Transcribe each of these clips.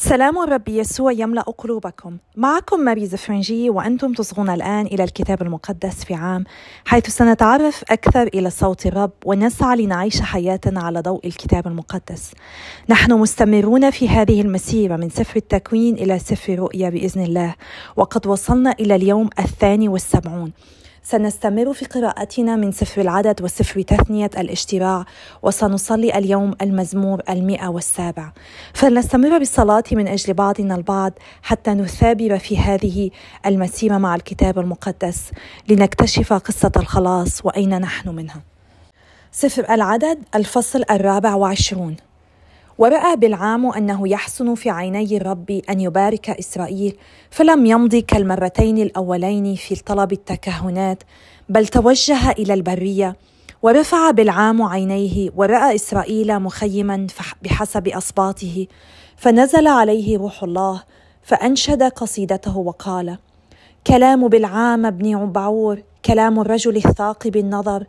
سلام الرب يسوع يملأ قلوبكم. معكم ماري زفرنجي وأنتم تصغون الآن إلى الكتاب المقدس في عام حيث سنتعرف أكثر إلى صوت الرب ونسعى لنعيش حياتنا على ضوء الكتاب المقدس. نحن مستمرون في هذه المسيرة من سفر التكوين إلى سفر رؤيا بإذن الله وقد وصلنا إلى اليوم الثاني والسبعون. سنستمر في قراءتنا من سفر العدد وسفر تثنية الاشتراع وسنصلي اليوم المزمور المئة والسابع. فلنستمر بالصلاة من أجل بعضنا البعض حتى نثابر في هذه المسيرة مع الكتاب المقدس لنكتشف قصة الخلاص وأين نحن منها. سفر العدد الفصل الرابع وعشرون. ورأى بالعام أنه يحسن في عيني الرب أن يبارك إسرائيل فلم يمضي كالمرتين الأولين في طلب التكهنات بل توجه إلى البرية ورفع بالعام عينيه ورأى إسرائيل مخيما بحسب أصباطه فنزل عليه روح الله فأنشد قصيدته وقال كلام بالعام بن عبعور كلام الرجل الثاقب النظر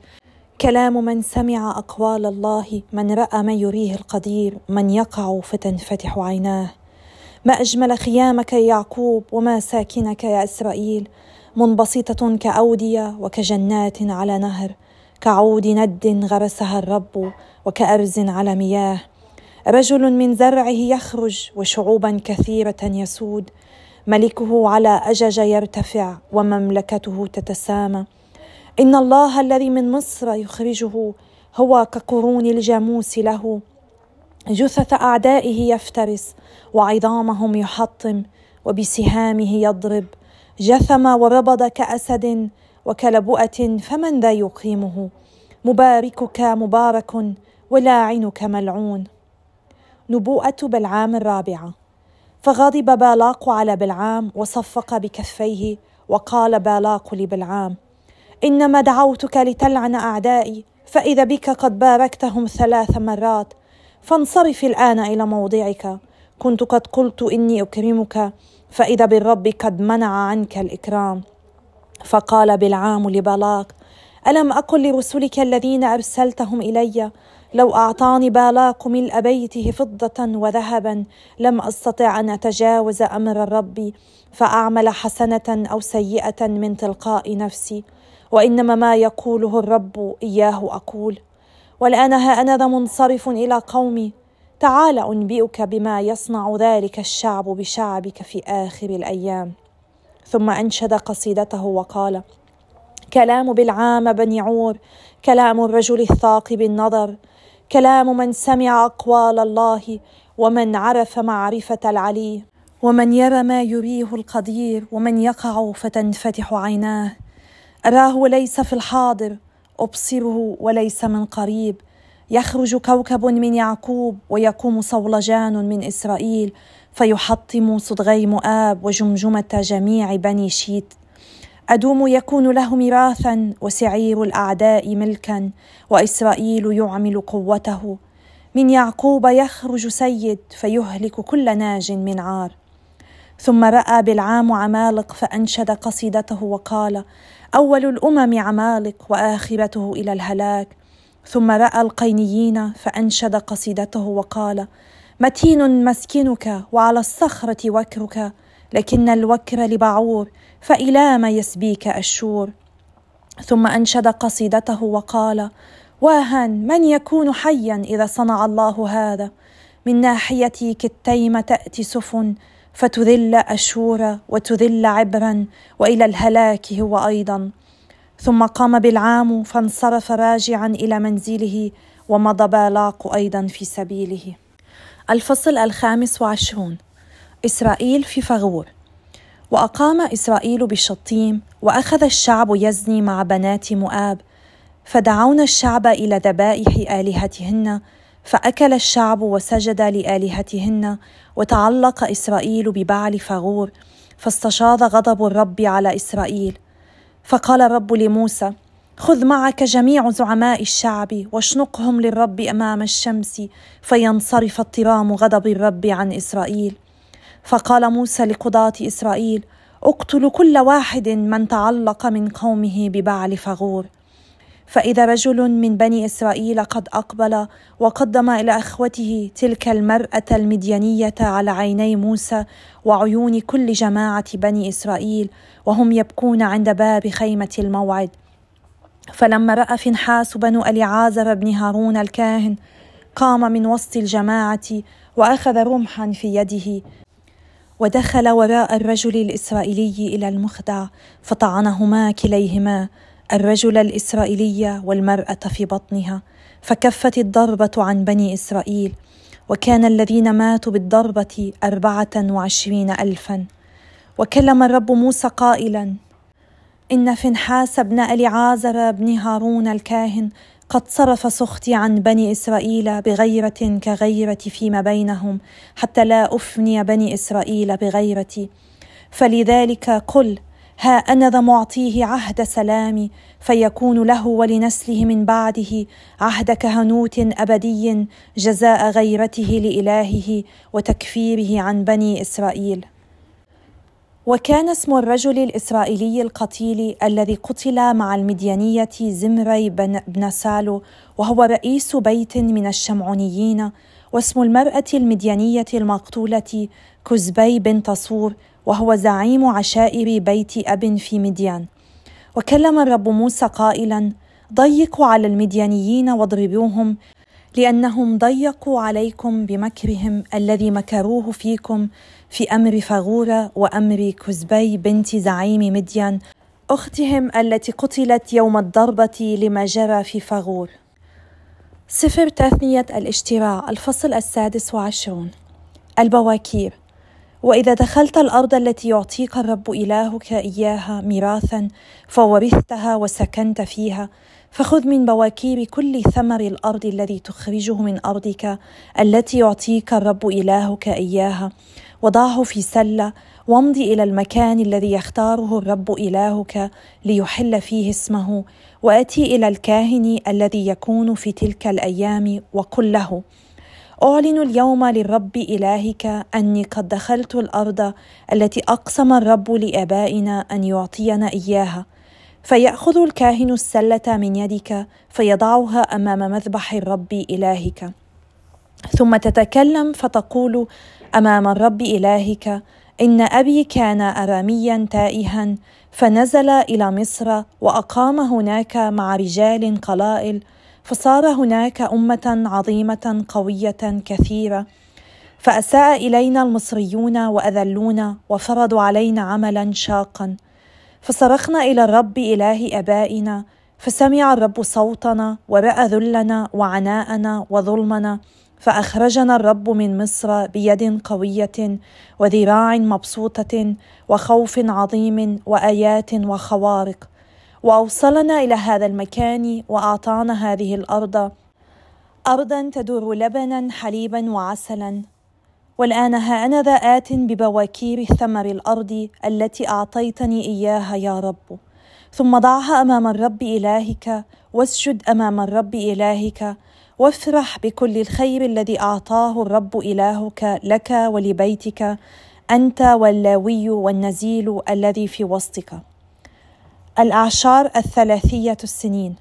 كلام من سمع أقوال الله من رأى ما يريه القدير من يقع فتنفتح عيناه. ما أجمل خيامك يا يعقوب وما ساكنك يا إسرائيل. منبسطة كأودية وكجنات على نهر كعود ند غرسها الرب وكأرز على مياه. رجل من زرعه يخرج وشعوبا كثيرة يسود. ملكه على أجج يرتفع ومملكته تتسامى. إن الله الذي من مصر يخرجه هو كقرون الجاموس له. جثث أعدائه يفترس وعظامهم يحطم وبسهامه يضرب. جثم وربض كأسد وكلبؤة فمن ذا يقيمه؟ مباركك مبارك ولاعنك ملعون. نبوءة بلعام الرابعة. فغضب بالاق على بلعام وصفق بكفيه وقال بالاق لبلعام. إنما دعوتك لتلعن أعدائي فإذا بك قد باركتهم ثلاث مرات فانصرف الآن إلى موضعك. كنت قد قلت إني أكرمك فإذا بالرب قد منع عنك الإكرام. فقال بالعام لبلاق ألم أقل لرسلك الذين أرسلتهم إلي؟ لو أعطاني بالاق ملء بيته فضة وذهبا لم أستطع أن أتجاوز أمر الرب فأعمل حسنة أو سيئة من تلقاء نفسي. وإنما ما يقوله الرب إياه أقول. والآن ها أنا ذا منصرف إلى قومي. تعال أنبئك بما يصنع ذلك الشعب بشعبك في آخر الأيام. ثم أنشد قصيدته وقال كلام بالعام بن عور كلام الرجل الثاقب النظر كلام من سمع أقوال الله ومن عرف معرفة العلي ومن يرى ما يريه القدير ومن يقع فتنفتح عيناه. أراه ليس في الحاضر أبصره وليس من قريب. يخرج كوكب من يعقوب ويقوم صولجان من إسرائيل فيحطم صدغي مؤاب وجمجمة جميع بني شيت. أدوم يكون له ميراثا وسعير الأعداء ملكا وإسرائيل يعمل قوته. من يعقوب يخرج سيد فيهلك كل ناج من عار. ثم رأى بالعام عمالق فأنشد قصيدته وقال أول الأمم عمالق واخرته إلى الهلاك ثم رأى القينيين فأنشد قصيدته وقال متين مسكنك وعلى الصخرة وكرك لكن الوكر لبعور فإلى ما يسبيك الشور. ثم أنشد قصيدته وقال واها من يكون حيا إذا صنع الله هذا؟ من ناحيتي كالتيم تأتي سفن فتذل أشورا وتذل عبرا وإلى الهلاك هو أيضا. ثم قام بالعام فانصرف راجعا إلى منزله ومضى بالاق أيضا في سبيله. الفصل الخامس وعشرون. إسرائيل في فغور. وأقام إسرائيل بالشطيم وأخذ الشعب يزني مع بنات مؤاب فدعونا الشعب إلى ذبائح آلهتهن فأكل الشعب وسجد لآلهتهن وتعلق إسرائيل ببعل فغور فاستشاط غضب الرب على إسرائيل. فقال الرب لموسى خذ معك جميع زعماء الشعب واشنقهم للرب أمام الشمس فينصرف اضطرام غضب الرب عن إسرائيل. فقال موسى لقضاة إسرائيل اقتلوا كل واحد من تعلق من قومه ببعل فغور. فإذا رجل من بني إسرائيل قد أقبل وقدم إلى إخوته تلك المرأة المديانيه على عيني موسى وعيون كل جماعة بني إسرائيل وهم يبكون عند باب خيمة الموعد. فلما رأى فنحاس بن أليعازر بن هارون الكاهن قام من وسط الجماعة وأخذ رمحا في يده ودخل وراء الرجل الإسرائيلي إلى المخدع فطعنهما كليهما الرجل الإسرائيلي والمرأة في بطنها فكفت الضربة عن بني إسرائيل وكان الذين ماتوا بالضربة أربعة وعشرين الفا. وكلم الرب موسى قائلا إن فنحاس بن اليعازر بن هارون الكاهن قد صرف سخطي عن بني إسرائيل بغيرة كغيرة فيما بينهم حتى لا أفني بني إسرائيل بغيرتي. فلذلك قل ها أنا ذا معطيه عهد سلامي فيكون له ولنسله من بعده عهد كهنوت أبدي جزاء غيرته لإلهه وتكفيره عن بني إسرائيل. وكان اسم الرجل الإسرائيلي القتيل الذي قتل مع المديانية زمري بن, بن سالو وهو رئيس بيت من الشمعونيين واسم المرأة المديانية المقتولة كزبي بن صور وهو زعيم عشائر بيت أب في مديان. وكلم الرب موسى قائلا ضيقوا على المديانيين واضربوهم لأنهم ضيقوا عليكم بمكرهم الذي مكروه فيكم في أمر فغورة وأمر كزبي بنت زعيم مدين أختهم التي قتلت يوم الضربة لما جرى في فغور. سفر تثنية الاشتراء الفصل السادس وعشرون. البواكير. وإذا دخلت الأرض التي يعطيك الرب إلهك إياها ميراثا فورثتها وسكنت فيها فخذ من بواكير كل ثمر الأرض الذي تخرجه من أرضك التي يعطيك الرب إلهك إياها. وضعه في سلة وامضي إلى المكان الذي يختاره الرب إلهك ليحل فيه اسمه وآتي إلى الكاهن الذي يكون في تلك الأيام وقل له أعلن اليوم للرب إلهك أني قد دخلت الأرض التي أقسم الرب لآبائنا أن يعطينا إياها. فيأخذ الكاهن السلة من يدك فيضعها أمام مذبح الرب إلهك. ثم تتكلم فتقول أمام الرب إلهك إن أبي كان اراميا تائها فنزل إلى مصر وأقام هناك مع رجال قلائل فصار هناك أمة عظيمة قوية كثيرة فأساء إلينا المصريون وأذلونا وفرضوا علينا عملا شاقا. فصرخنا إلى الرب اله آبائنا فسمع الرب صوتنا ورأى ذلنا وعناءنا وظلمنا فأخرجنا الرب من مصر بيد قوية وذراع مبسوطة وخوف عظيم وآيات وخوارق. وأوصلنا إلى هذا المكان وأعطانا هذه الأرض أرضا تدور لبنا حليبا وعسلا. والآن ها أنا ذا ات ببواكير ثمر الأرض التي أعطيتني إياها يا رب. ثم ضعها أمام الرب إلهك واسجد أمام الرب إلهك وافرح بكل الخير الذي أعطاه الرب إلهك لك ولبيتك أنت واللاوي والنزيل الذي في وسطك. الأعشار الثلاثية السنين.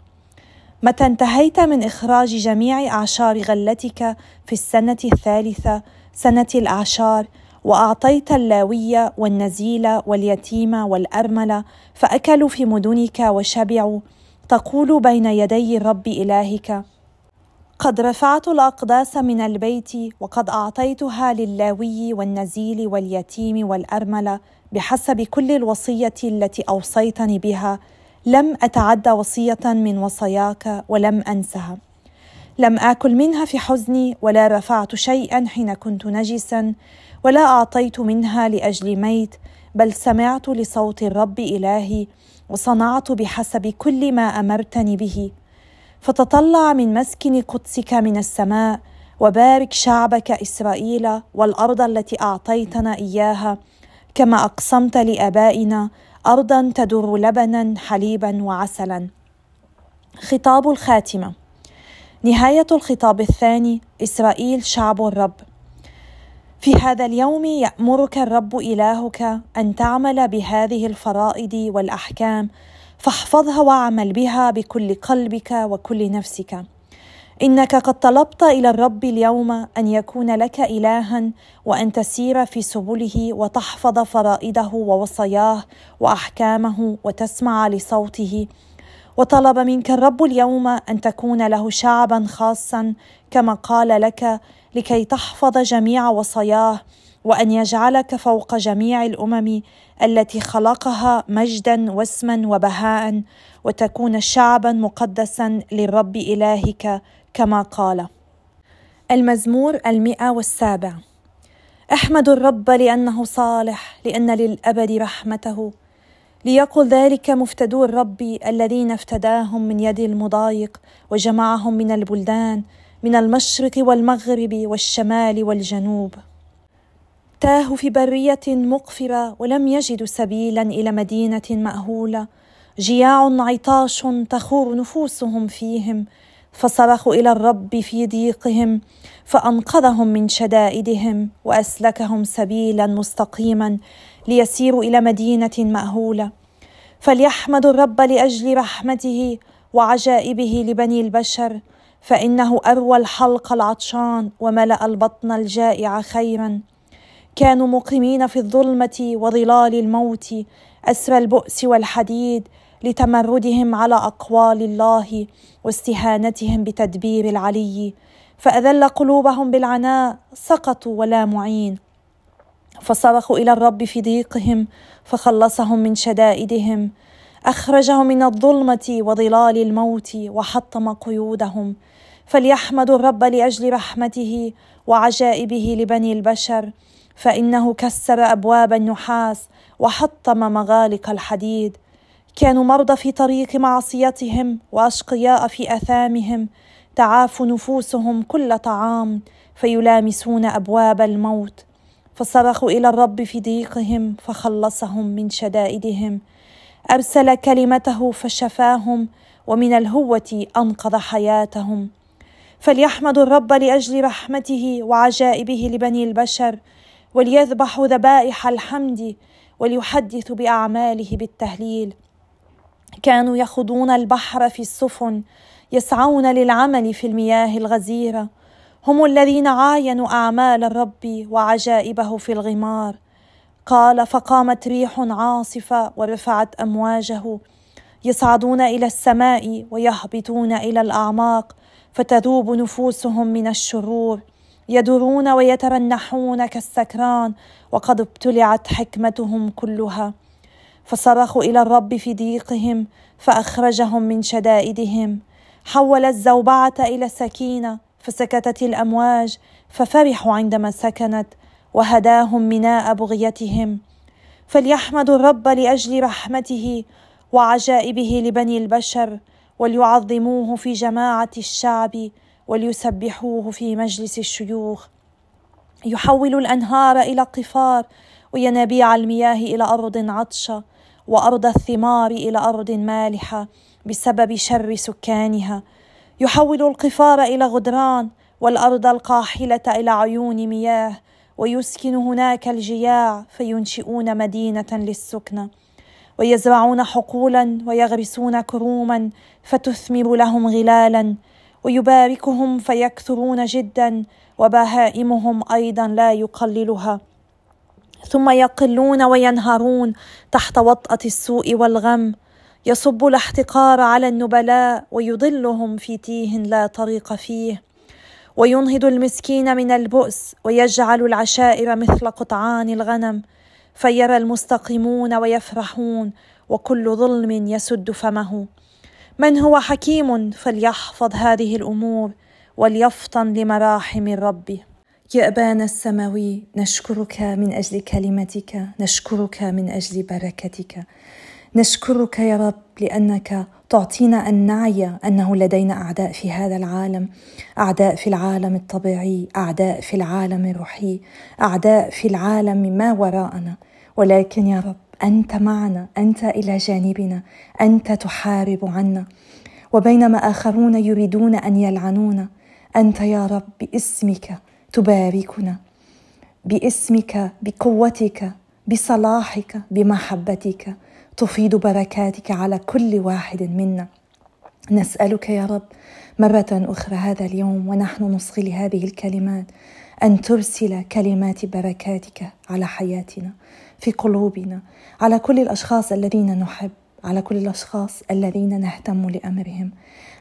متى انتهيت من إخراج جميع أعشار غلتك في السنة الثالثة سنة الأعشار وأعطيت اللاويه والنزيل واليتيم والأرملة فأكلوا في مدنك وشبعوا تقول بين يدي الرب إلهك قد رفعت الأقداس من البيت وقد أعطيتها للاوي والنزيل واليتيم والارمله بحسب كل الوصية التي أوصيتني بها. لم أتعد وصية من وصاياك ولم أنسها. لم آكل منها في حزني ولا رفعت شيئا حين كنت نجسا ولا أعطيت منها لأجل ميت بل سمعت لصوت الرب إلهي وصنعت بحسب كل ما أمرتني به. فتطلع من مسكن قدسك من السماء وبارك شعبك إسرائيل والأرض التي أعطيتنا إياها كما أقسمت لآبائنا أرضا تدر لبنا حليبا وعسلا. خطاب الخاتمة. نهاية الخطاب الثاني إسرائيل شعب الرب. في هذا اليوم يأمرك الرب إلهك أن تعمل بهذه الفرائض والأحكام فاحفظها واعمل بها بكل قلبك وكل نفسك. إنك قد طلبت إلى الرب اليوم أن يكون لك الها وأن تسير في سبله وتحفظ فرائده ووصاياه وأحكامه وتسمع لصوته. وطلب منك الرب اليوم أن تكون له شعبا خاصا كما قال لك لكي تحفظ جميع وصاياه وأن يجعلك فوق جميع الأمم التي خلقها مجدا واسما وبهاء وتكون شعبا مقدسا للرب إلهك كما قال. المزمور المئة والسابع. أحمد الرب لأنه صالح لأن للأبد رحمته. ليقل ذلك مفتدو الرب الذين افتداهم من يد المضايق وجمعهم من البلدان من المشرق والمغرب والشمال والجنوب. تاهوا في برية مقفرة ولم يجدوا سبيلا إلى مدينة مأهولة. جياع عطاش تخور نفوسهم فيهم فصرخوا إلى الرب في ضيقهم فأنقذهم من شدائدهم وأسلكهم سبيلا مستقيما ليسيروا إلى مدينة مأهولة. فليحمدوا الرب لأجل رحمته وعجائبه لبني البشر فإنه أروى الحلق العطشان وملأ البطن الجائع خيرا. كانوا مقيمين في الظلمة وظلال الموت أسرى البؤس والحديد لتمردهم على أقوال الله واستهانتهم بتدبير العلي. فأذل قلوبهم بالعناء سقطوا ولا معين. فصرخوا إلى الرب في ضيقهم فخلصهم من شدائدهم. أخرجهم من الظلمة وظلال الموت وحطم قيودهم. فليحمدوا الرب لأجل رحمته وعجائبه لبني البشر. فإنه كسر أبواب النحاس وحطم مغالق الحديد. كانوا مرضى في طريق معصيتهم وأشقياء في أثامهم. تعاف نفوسهم كل طعام فيلامسون أبواب الموت. فصرخوا إلى الرب في ضيقهم فخلصهم من شدائدهم. أرسل كلمته فشفاهم ومن الهوة أنقذ حياتهم. فليحمدوا الرب لأجل رحمته وعجائبه لبني البشر وليذبحوا ذبائح الحمد وليحدثوا بأعماله بالتهليل. كانوا يخوضون البحر في السفن يسعون للعمل في المياه الغزيرة. هم الذين عاينوا أعمال الرب وعجائبه في الغمار. قال فقامت ريح عاصفة ورفعت أمواجه. يصعدون إلى السماء ويهبطون إلى الأعماق فتذوب نفوسهم من الشرور. يدورون ويترنحون كالسكران وقد ابتلعت حكمتهم كلها. فصرخوا إلى الرب في ضيقهم فأخرجهم من شدائدهم. حول الزوبعة إلى سكينه فسكتت الأمواج ففرحوا عندما سكنت وهداهم مناء بغيتهم. فليحمدوا الرب لأجل رحمته وعجائبه لبني البشر وليعظموه في جماعة الشعب. وليسبحوه في مجلس الشيوخ. يحول الأنهار إلى قفار وينابيع المياه إلى أرض عطشة وأرض الثمار إلى أرض مالحة بسبب شر سكانها. يحول القفار إلى غدران والأرض القاحلة إلى عيون مياه. ويسكن هناك الجياع فينشئون مدينة للسكنه ويزرعون حقولا ويغرسون كروما فتثمر لهم غلالا. ويباركهم فيكثرون جدا وبهائمهم أيضا لا يقللها. ثم يقلون وينهارون تحت وطأة السوء والغم. يصب الاحتقار على النبلاء ويضلهم في تيه لا طريق فيه. وينهض المسكين من البؤس ويجعل العشائر مثل قطعان الغنم. فيرى المستقيمون ويفرحون وكل ظلم يسد فمه. من هو حكيم فليحفظ هذه الأمور وليفطن لمراحم الرب. يا أبانا السماوي نشكرك من أجل كلمتك نشكرك من أجل بركتك. نشكرك يا رب لأنك تعطينا ان نعي أنه لدينا أعداء في هذا العالم أعداء في العالم الطبيعي أعداء في العالم الروحي أعداء في العالم ما وراءنا. ولكن يا رب أنت معنا أنت إلى جانبنا أنت تحارب عنا. وبينما آخرون يريدون أن يلعنونا أنت يا رب باسمك تباركنا باسمك بقوتك بصلاحك بمحبتك تفيض بركاتك على كل واحد منا. نسألك يا رب مرة أخرى هذا اليوم ونحن نصغي لهذه الكلمات أن ترسل كلمات بركاتك على حياتنا. في قلوبنا على كل الأشخاص الذين نحب على كل الأشخاص الذين نهتم لأمرهم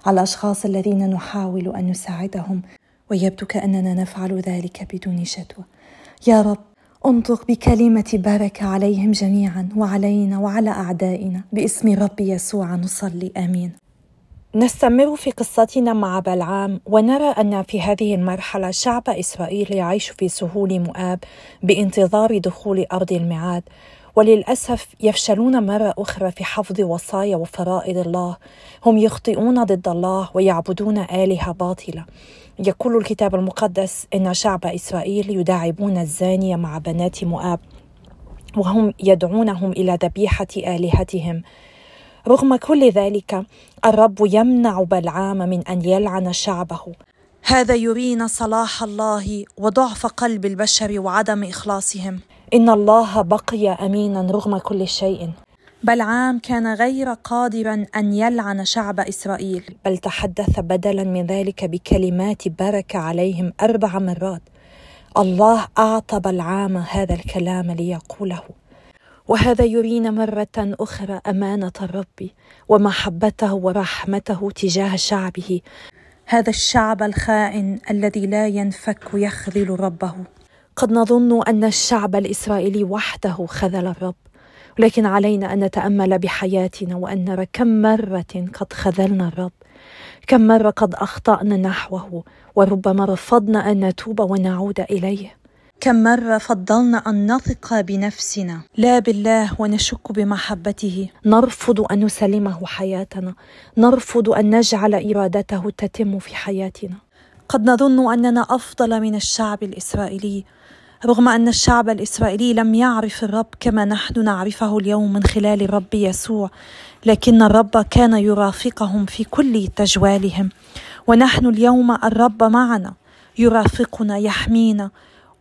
على الأشخاص الذين نحاول أن نساعدهم. ويبدو كأننا نفعل ذلك بدون شتوى يا رب أنطق بكلمة بركه عليهم جميعا وعلينا وعلى أعدائنا باسم رب يسوع نصلي آمين. نستمر في قصتنا مع بلعام ونرى أن في هذه المرحلة شعب إسرائيل يعيش في سهول مؤاب بانتظار دخول أرض الميعاد وللأسف يفشلون مرة أخرى في حفظ وصايا وفرائض الله. هم يخطئون ضد الله ويعبدون آلهة باطلة. يقول الكتاب المقدس إن شعب إسرائيل يداعبون الزانيه مع بنات مؤاب وهم يدعونهم إلى ذبيحة آلهتهم. رغم كل ذلك الرب يمنع بلعام من أن يلعن شعبه. هذا يرينا صلاح الله وضعف قلب البشر وعدم إخلاصهم. إن الله بقي أمينا رغم كل شيء. بلعام كان غير قادرا أن يلعن شعب إسرائيل. بل تحدث بدلا من ذلك بكلمات بركه عليهم أربع مرات. الله اعطى بلعام هذا الكلام ليقوله. وهذا يرينا مرة أخرى أمانة الرب ومحبته ورحمته تجاه شعبه. هذا الشعب الخائن الذي لا ينفك يخذل ربه. قد نظن أن الشعب الإسرائيلي وحده خذل الرب لكن علينا أن نتأمل بحياتنا وأن نرى كم مرة قد خذلنا الرب كم مرة قد أخطأنا نحوه وربما رفضنا أن نتوب ونعود إليه. كم مرة فضلنا أن نثق بنفسنا. لا بالله ونشك بمحبته. نرفض أن نسلمه حياتنا. نرفض أن نجعل إرادته تتم في حياتنا. قد نظن أننا أفضل من الشعب الإسرائيلي رغم أن الشعب الإسرائيلي لم يعرف الرب كما نحن نعرفه اليوم من خلال الرب يسوع. لكن الرب كان يرافقهم في كل تجوالهم. ونحن اليوم الرب معنا. يرافقنا يحمينا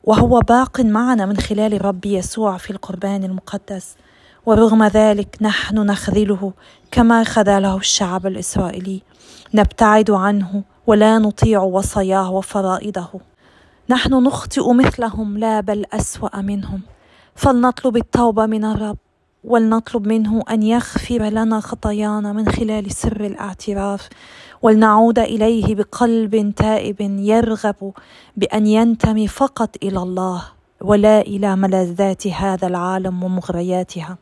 وهو باق معنا من خلال الرب يسوع في القربان المقدس. ورغم ذلك نحن نخذله كما خذله الشعب الإسرائيلي. نبتعد عنه ولا نطيع وصاياه وفرائضه. نحن نخطئ مثلهم لا بل أسوأ منهم. فلنطلب التوبة من الرب ولنطلب منه أن يغفر لنا خطايانا من خلال سر الاعتراف. ولنعود إليه بقلب تائب يرغب بأن ينتمي فقط إلى الله ولا إلى ملذات هذا العالم ومغرياتها.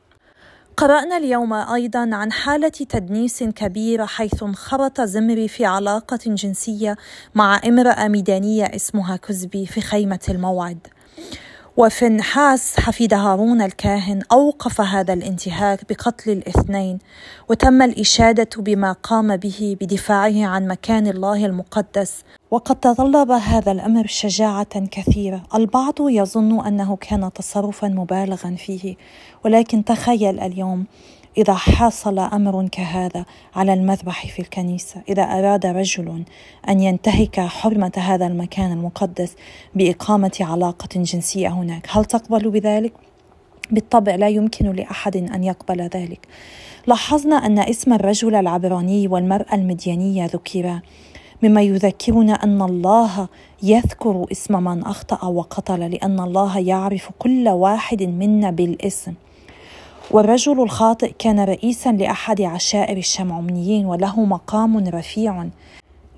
قرأنا اليوم أيضا عن حالة تدنيس كبيرة حيث انخرط زمري في علاقة جنسية مع امرأة ميدانية اسمها كزبي في خيمة الموعد. وفنحاس حفيد هارون الكاهن أوقف هذا الانتهاك بقتل الاثنين وتم الإشادة بما قام به بدفاعه عن مكان الله المقدس. وقد تطلب هذا الأمر شجاعة كثيرة. البعض يظن أنه كان تصرفا مبالغا فيه ولكن تخيل اليوم. إذا حصل أمر كهذا على المذبح في الكنيسة إذا أراد رجل أن ينتهك حرمة هذا المكان المقدس بإقامة علاقة جنسية هناك هل تقبل بذلك؟ بالطبع لا يمكن لأحد أن يقبل ذلك لاحظنا أن اسم الرجل العبراني والمرأة المديانية ذكرا مما يذكرنا أن الله يذكر اسم من أخطأ وقتل لأن الله يعرف كل واحد منا بالاسم والرجل الخاطئ كان رئيسا لأحد عشائر الشمعونيين وله مقام رفيع.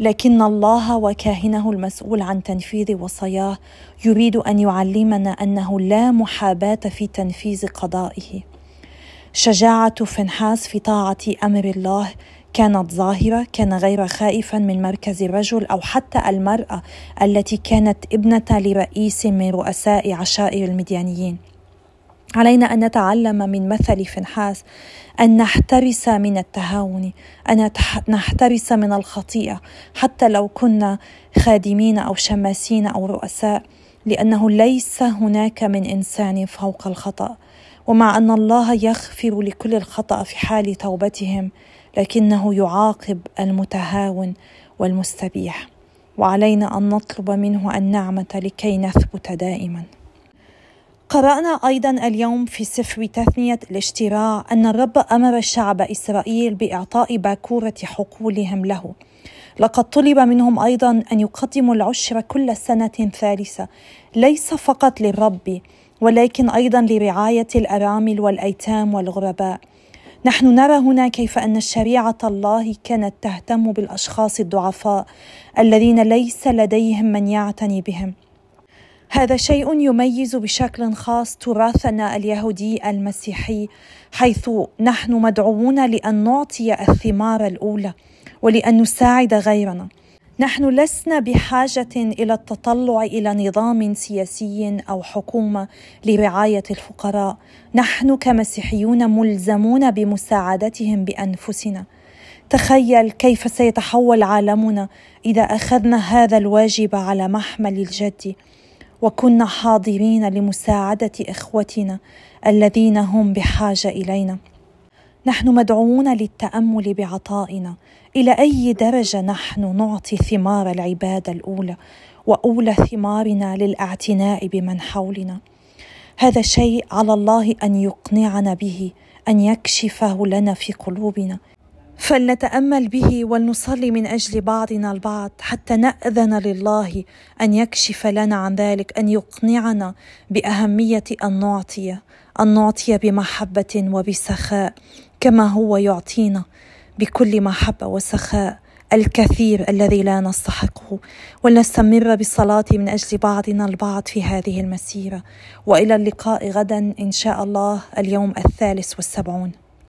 لكن الله وكاهنه المسؤول عن تنفيذ وصاياه يريد أن يعلمنا أنه لا محاباة في تنفيذ قضائه. شجاعة فنحاس في طاعة أمر الله كانت ظاهرة كان غير خائفا من مركز الرجل أو حتى المرأة التي كانت ابنة لرئيس من رؤساء عشائر المديانيين. علينا أن نتعلم من مثل فنحاس أن نحترس من التهاون أن نحترس من الخطيئة حتى لو كنا خادمين أو شماسين أو رؤساء لأنه ليس هناك من إنسان فوق الخطأ. ومع أن الله يغفر لكل الخطأ في حال توبتهم لكنه يعاقب المتهاون والمستبيح. وعلينا أن نطلب منه النعمة لكي نثبت دائما. قرأنا أيضا اليوم في سفر تثنية الاشتراع أن الرب أمر شعب إسرائيل بإعطاء باكورة حقولهم له. لقد طلب منهم أيضا أن يقدموا العشر كل سنة ثالثة. ليس فقط للرب ولكن أيضا لرعاية الأرامل والأيتام والغرباء. نحن نرى هنا كيف أن شريعة الله كانت تهتم بالأشخاص الضعفاء الذين ليس لديهم من يعتني بهم. هذا شيء يميز بشكل خاص تراثنا اليهودي المسيحي حيث نحن مدعوون لأن نعطي الثمار الأولى ولأن نساعد غيرنا. نحن لسنا بحاجة إلى التطلع إلى نظام سياسي أو حكومة لرعاية الفقراء. نحن كمسيحيون ملزمون بمساعدتهم بأنفسنا. تخيل كيف سيتحول عالمنا إذا أخذنا هذا الواجب على محمل الجد. وكنا حاضرين لمساعدة إخوتنا الذين هم بحاجة إلينا. نحن مدعوون للتأمل بعطائنا. إلى أي درجة نحن نعطي ثمار العبادة الأولى وأولى ثمارنا للاعتناء بمن حولنا؟ هذا شيء على الله أن يقنعنا به أن يكشفه لنا في قلوبنا. فلنتأمل به ولنصلي من أجل بعضنا البعض حتى نأذن لله أن يكشف لنا عن ذلك أن يقنعنا بأهمية ان نعطي ان نعطي بمحبة وبسخاء كما هو يعطينا بكل محبة وسخاء الكثير الذي لا نستحقه. ولنستمر بالصلاة من أجل بعضنا البعض في هذه المسيرة. وإلى اللقاء غدا إن شاء الله اليوم الثالث والسبعون.